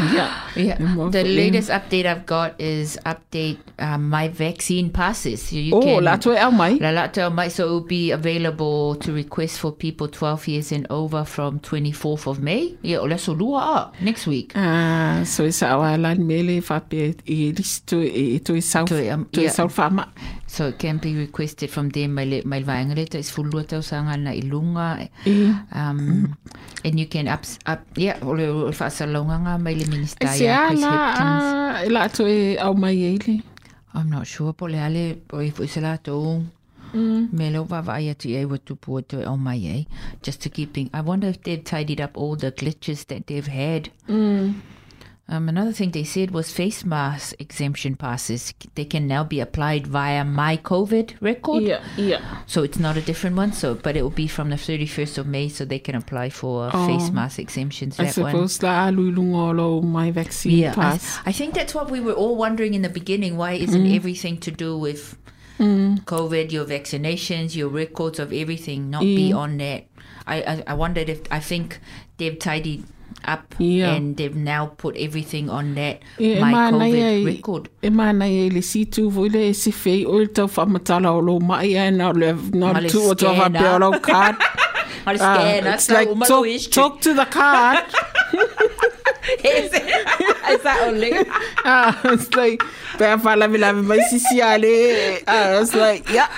Speaker 1: Ia.
Speaker 3: Yeah. The latest update I've got is update um, my vaccine passes. You
Speaker 1: Oh,
Speaker 3: can,
Speaker 1: la to au mai.
Speaker 3: La Lato might so it will be available to request for people 12 years and over from 24th of May. Yeah, let's lua ah, next week.
Speaker 1: Ah, so it's our lan mele whape e listo e to e sau,
Speaker 3: To e, yeah. So it can be requested from them. My my vaengaleta is fulua tau sanga na ilunga. Um, and you can up, up yeah, ole ole whaasalonga ngā mai minister
Speaker 1: E se
Speaker 3: ia Chris
Speaker 1: ala,
Speaker 3: Hipkins.
Speaker 1: a, e la to e au mai e le.
Speaker 3: I'm not sure, le ale, po i fwisa la tō. Mm. Me lo wa vai atu e watu pu atu o mai e. Just to keep things. I wonder if they've tidied up all the glitches that they've had.
Speaker 1: Mm.
Speaker 3: Um, another thing they said was face mask exemption passes. They can now be applied via my COVID record.
Speaker 1: Ia, ia.
Speaker 3: So it's not a different one. So, but it will be from the 31st of May, so they can apply for
Speaker 1: Oh.
Speaker 3: face mask exemptions.
Speaker 1: I
Speaker 3: That
Speaker 1: suppose la alu lunga o lo my vaccine
Speaker 3: Yeah, I,
Speaker 1: pass.
Speaker 3: I think that's what we were all wondering in the beginning. Why isn't everything to do with
Speaker 1: Mm.
Speaker 3: COVID, your vaccinations, your records of everything not be on that? I, I, I wondered if I think they've tidied up
Speaker 1: Yeah.
Speaker 3: and they've now put everything on that
Speaker 1: E, e
Speaker 3: my COVID record.
Speaker 1: E mana e le situ voi le se fei o le tau whamatala o lo mai e na le na
Speaker 3: Ma
Speaker 1: le
Speaker 3: le
Speaker 1: tu o tau
Speaker 3: scanner.
Speaker 1: whapea o card. Ah,
Speaker 3: scan, I
Speaker 1: it's like talk, talk to the card.
Speaker 3: Is that only?
Speaker 1: ah, it's like pea whalavi lavi mai sisi ale. Ah, it's like, yeah.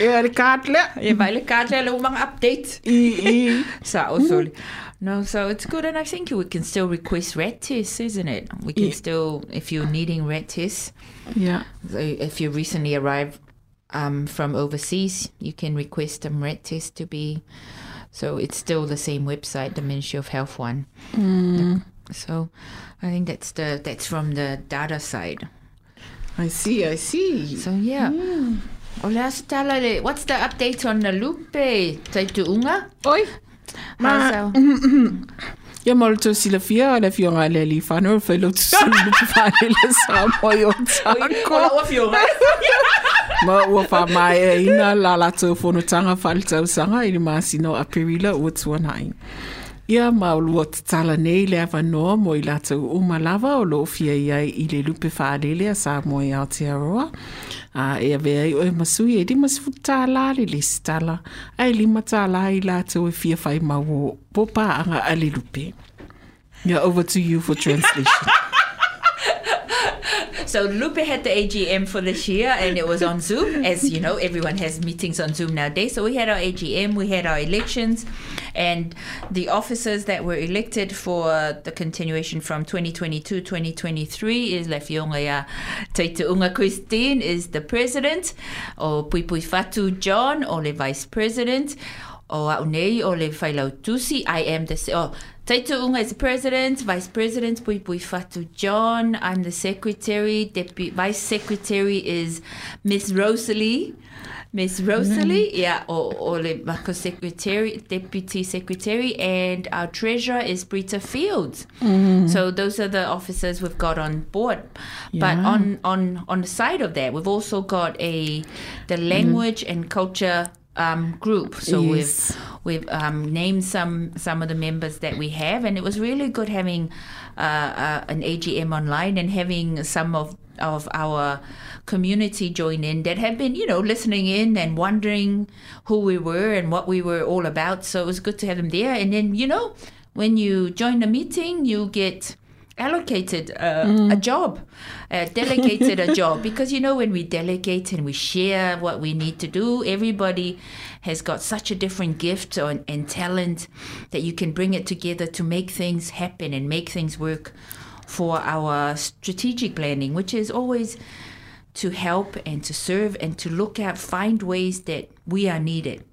Speaker 1: E le card le.
Speaker 3: Yeah, vai le karte le mga update.
Speaker 1: I, i.
Speaker 3: Sa o soli. No, so it's good, and I think we can still request rat tests, isn't it? We can
Speaker 1: Yeah.
Speaker 3: still, if you're needing rat tests,
Speaker 1: Yeah.
Speaker 3: if you recently arrived um, from overseas, you can request a MRET test to be. So it's still the same website, the Ministry of Health one. So I think that's the that's from the data side.
Speaker 1: I see, I see.
Speaker 3: So yeah. Le asa what's the update on the Lupe? Tai tuunga?
Speaker 1: Oi,
Speaker 3: How's our-
Speaker 1: ia ma le tau sila fia a le fionga le li whanau o whailo tu sulu lupu whane le sa moi o tako. Ma ua wha mai e ina la la tau whono tanga whale tau sanga i ni masino a perila ua tuanai. Ia ma o lua te tala nei le awa noa mo i la tau uma lava o lo fia iai i le lupe whaadele a sa mo i Aotearoa. A e a vea i oe masui e di masifu tā la le le stala. Ai lima tā la i la tau e fia whai ma wo popa a le lupe. Yeah, over to you for translation.
Speaker 3: So Lupe had the AGM for this year, and it was on Zoom. As you know, everyone has meetings on Zoom nowadays. So we had our AGM, we had our elections, and the officers that were elected for the continuation from 2022 2023 is Lefionga Taituunga Christine is the president, or Puipui Fatu John, or the vice president. O Aunei o le Whailau Tusi, I am the... Oh, Taituunga is president, vice president Puipui Fatu John. I'm the secretary. Deputy vice secretary is Miss Rosalie. Miss Rosalie, mm. yeah, or, or the Mako secretary, deputy secretary, and our treasurer is Brita Fields. Mm-hmm. So those are the officers we've got on board. But on on on the side of that, we've also got a the mm-hmm. language and culture um, group. So
Speaker 1: Yes.
Speaker 3: we've we've um, named some some of the members that we have, and it was really good having uh, uh, an AGM online and having some of of our community join in that have been you know listening in and wondering who we were and what we were all about. So it was good to have them there, and then you know when you join the meeting, you get allocated uh, a job, uh, delegated a job. Because, you know, when we delegate and we share what we need to do, everybody has got such a different gift and, and talent that you can bring it together to make things happen and make things work for our strategic planning, which is always to help and to serve and to look at, find ways that we are needed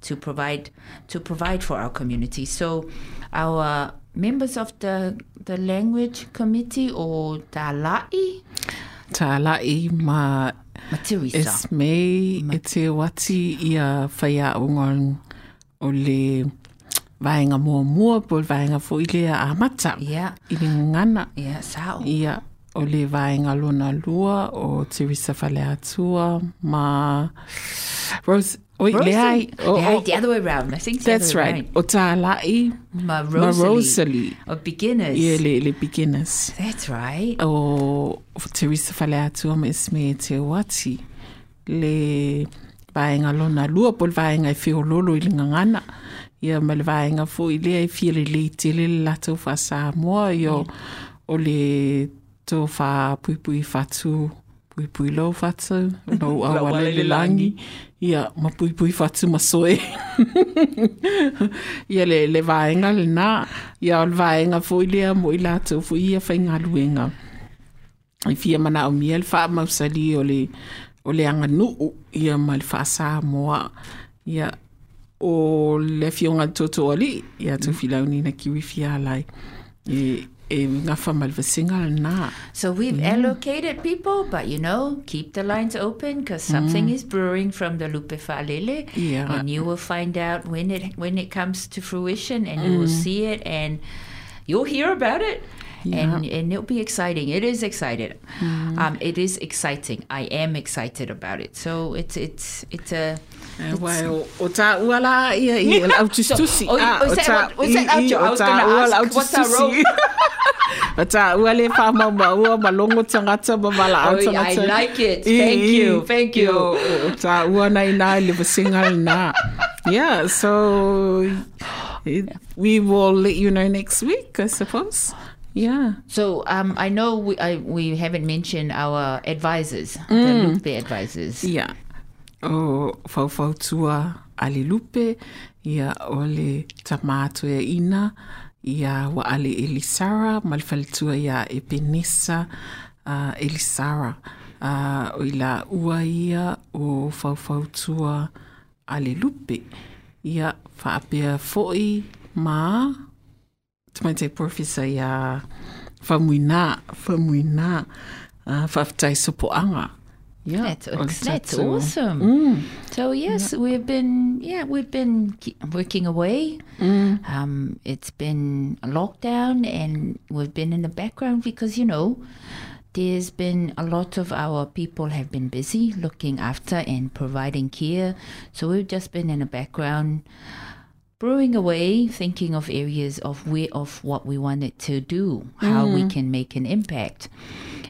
Speaker 3: to provide to provide for our community. So our members of the the language committee or Dalai
Speaker 1: Tā lai ma
Speaker 3: Matirisa.
Speaker 1: es mei e te wati ia whaia o ngon o le vaenga mua mua po vaenga fo i le a mata
Speaker 3: Yeah,
Speaker 1: i le ngana
Speaker 3: yeah, sao.
Speaker 1: ia o le vaenga lona lua o Teresa Whale Atua ma Rose oi le ai? O,
Speaker 3: They
Speaker 1: o,
Speaker 3: the other way around. I think
Speaker 1: that's right. o tā lai.
Speaker 3: Ma
Speaker 1: ma
Speaker 3: Rosalie,
Speaker 1: Rosalie
Speaker 3: of beginners.
Speaker 1: ia le, le beginners.
Speaker 3: That's right.
Speaker 1: o Teresa Whale Atua ma esme te wati. Le vaenga lona lua po le vaenga i whio lolo i ngangana. Ia ma le vaenga fo i lea i fia le tele le latou wha Samoa i o, o le tō wha pui pui whatu pui pui lo whatu no awale le langi ia ma pui pui whatu ma soe ia le, le vaenga le nā ia o le vaenga fo i lea mo i latou fo ia whainga luenga i fia mana o mia le wha mausali o le o le anga nuu ia ma le wha Samoa ia o le fionga toto ali ia tu filauni na kiwi fia lai e, e ngafa ma le vasinga le nā
Speaker 3: So we've allocated people, but you know, keep the lines open because something is brewing from the Lupe Falele,
Speaker 1: Yeah.
Speaker 3: and you will find out when it when it comes to fruition, and you will see it, and you'll hear about it. And, and it'll be exciting. It is excited. Mm. Um, it is exciting. I am excited about it. So it's it's it's a
Speaker 1: E wai o, o tā ua la ia i au tustusi.
Speaker 3: oh, was
Speaker 1: o tā-
Speaker 3: was that
Speaker 1: i- i-
Speaker 3: outro? I
Speaker 1: o tā ua la au tustusi. O tā ua le wha mau maua malongo tangata ma mala au
Speaker 3: Oh,
Speaker 1: tangata.
Speaker 3: I like it. Thank you, thank you.
Speaker 1: O, o tā ua nā i le vasinga le nā. Yeah, so it, we will let you know next week, I suppose. Yeah.
Speaker 3: So um, I know we I, we haven't mentioned our advisors, the
Speaker 1: Mm.
Speaker 3: Lupe advisors.
Speaker 1: Ia, o whauwhau tua ale lupe, ia o le tamātu e ina, ia wa ali Elisara, ma le whaletua ia e Penesa uh, Elisara. uh, o i la ua ia o faufautua a le lupe. Ia whaapea fo'i ma tamai te professor ia whamuina, whamuina, uh. Yeah,
Speaker 3: That's,
Speaker 1: le
Speaker 3: that's awesome.
Speaker 1: Mm.
Speaker 3: So yes, we've been yeah we've been working away.
Speaker 1: Mm.
Speaker 3: Um, it's been a lockdown, and we've been in the background because you know there's been a lot of our people have been busy looking after and providing care. So we've just been in the background. Brewing away, thinking of areas of where of what we wanted to do, how we can make an impact,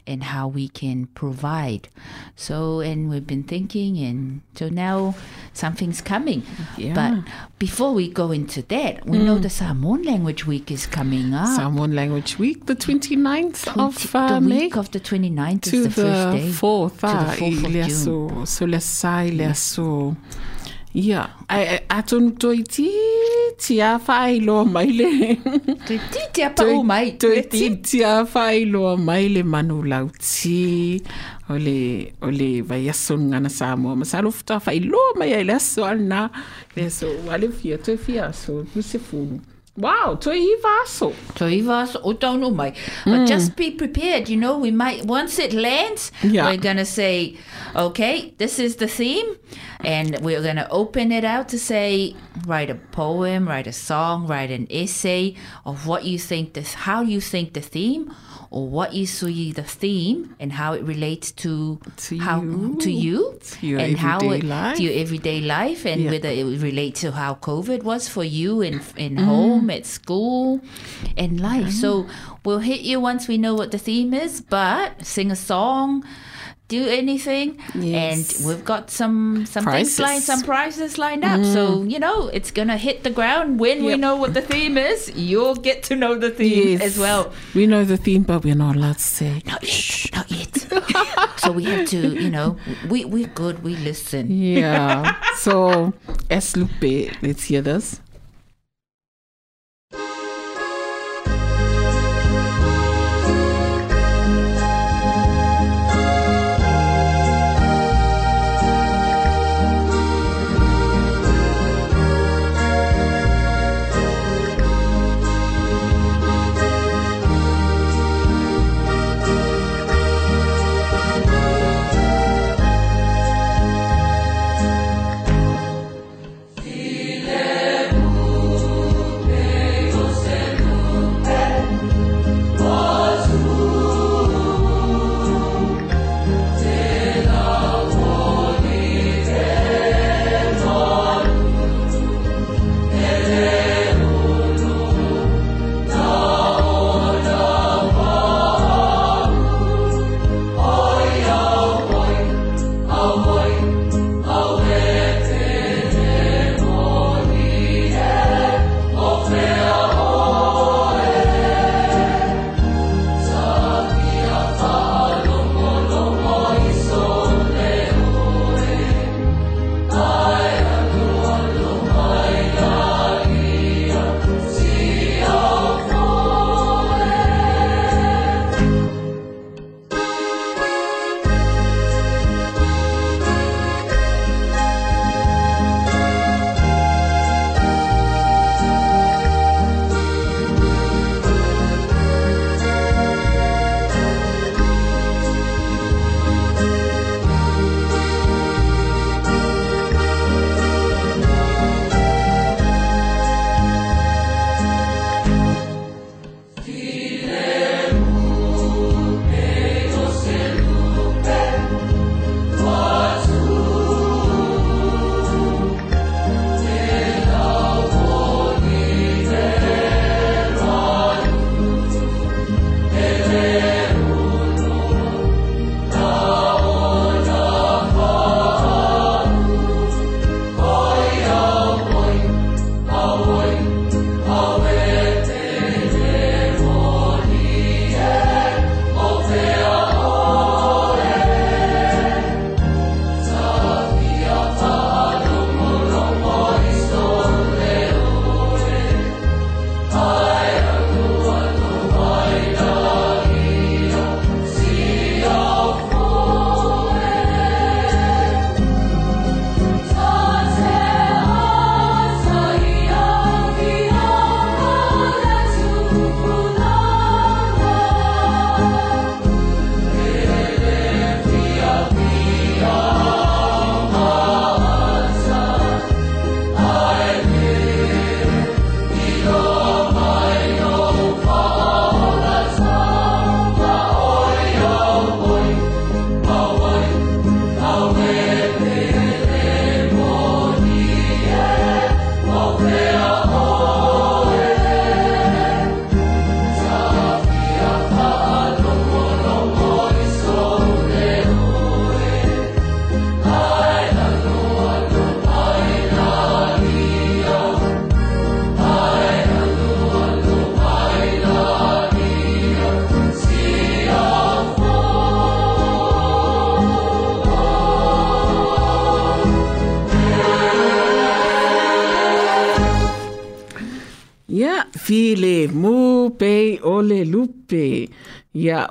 Speaker 3: and how we can provide. So, and we've been thinking, and so now something's coming.
Speaker 1: Yeah.
Speaker 3: But before we go into that, we know the Samoan Language Week is coming up.
Speaker 1: Samoan Language Week, the 29th
Speaker 3: 20
Speaker 1: of uh,
Speaker 3: the
Speaker 1: May.
Speaker 3: week of the 29th
Speaker 1: to
Speaker 3: is the,
Speaker 1: the
Speaker 3: first day.
Speaker 1: 4th,
Speaker 3: to the
Speaker 1: ah,
Speaker 3: 4th of
Speaker 1: i lea
Speaker 3: June.
Speaker 1: so, so le oh, sai lea so. Ia, ai, ai, a tonu toi ti, ti a whai loa mai le.
Speaker 3: Te ti te apa o mai.
Speaker 1: Toi ti, ti a whai loa mai le manu lau ti. O le, o le vai aso ngana Samoa. Ma salo futa whai loa mai ai le aso ana. Le so, wale fia, toi fia aso, muse funu. Wow, toi iwa aso.
Speaker 3: So Ivas, o don't know mai. But hmm. just be prepared, you know, we might, once it lands,
Speaker 1: Yeah.
Speaker 3: we're going to say, okay, this is the theme. And we're going to open it out to say, write a poem, write a song, write an essay of what you think this, how you think the theme or what you see the theme and how it relates to,
Speaker 1: To
Speaker 3: how
Speaker 1: you.
Speaker 3: to you
Speaker 1: To your
Speaker 3: and how it,
Speaker 1: life.
Speaker 3: to your everyday life and
Speaker 1: Yeah.
Speaker 3: whether it relates to how COVID was for you in in mm. home, at school, and life. So we'll hit you once we know what the theme is, but sing a song. Do anything,
Speaker 1: Yes.
Speaker 3: and we've got some some things
Speaker 1: Prizes.
Speaker 3: lined, some prizes lined up. So mm. you know it's gonna hit the ground when we know what the theme is. You'll get to know the theme
Speaker 1: Yes.
Speaker 3: as well.
Speaker 1: We know the theme, but we're not allowed to say.
Speaker 3: Not yet, not yet. so we have to, you know, we we're good. We listen.
Speaker 1: Yeah. so, es Lupe, let's hear this.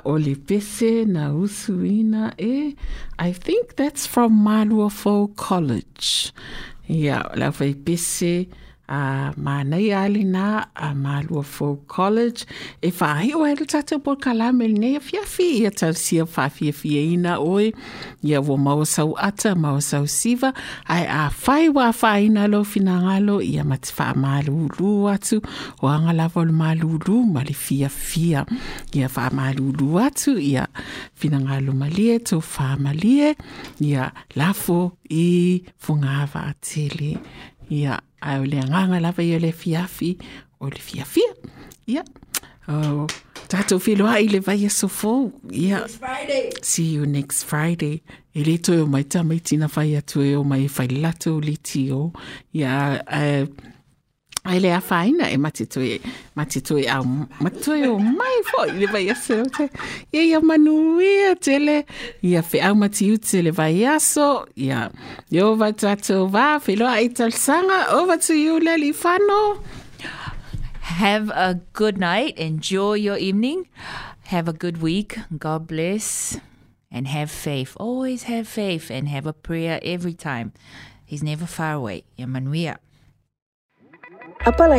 Speaker 1: Ia o na usuina e. Eh, I think that's from Maluafo College. Yeah, la fai pese a manai ali na a Maluafo College. E whahi o ele tata po kalame ne fiafi ia tausia whawhia fia ina oe. Ia wo mau sau ata, mau sau siva. Ai a whai wa whaina lo fina ngalo ia mati wha malulu atu. O anga lava le malulu ma le fia fia. Ia wha malulu atu ia fina ngalo malie to wha malie. Ia lafo i fungawa atele. Ia ai o le anganga lava i o le fiafi o le fiafia. Ia. Oh, tatou whiloa i le vai a sofo. Ia. See you next Friday. E le toi o mai tamai tina whai atu e o mai whai lato li tio. Ia, uh, ai le a whaina e mati toi, mati toi au, mati o mai fo i le vai aso. Te, ia ia manuia tele. Ia whi au mati uti le vai aso. Ia, yo va tatou va, whiloa i talsanga. Over to you, Lely Whano.
Speaker 3: Have a good night. Enjoy your evening. Have a good week. God bless. And have faith. Always have faith and have a prayer every time. He's never far away. Yamanuia.
Speaker 2: Apalai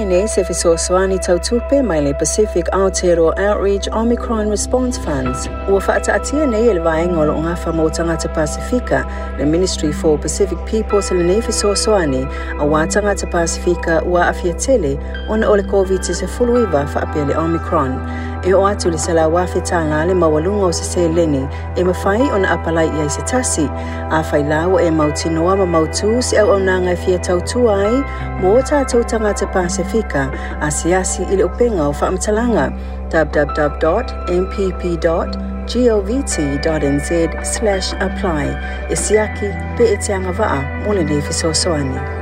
Speaker 2: nei se fesoasoani tautupe mai le Pacific Aotearoa Outreach Omicron Response Funds. Ua whaataatia nei e le vaenga o lo ngafa mo Pasifika, le Ministry for Pacific Peoples se le nei fesoasoani, a wā tangata Pasifika ua afia tele o ole COVID-19 whaapea le Omicron. E o atu le sala wafe tanga le mawalunga o se se leni. E mawhai o na apalai i se tasi. A whai lawa e mautinoa ma mautu se au au nanga fia tautu ai. O tātou tangata Pasifika a siasi i le upenga o whaamtalanga www.mpp.govt.nz slash apply. E siaki pe e te anga waa. Mo le nei fisosoani.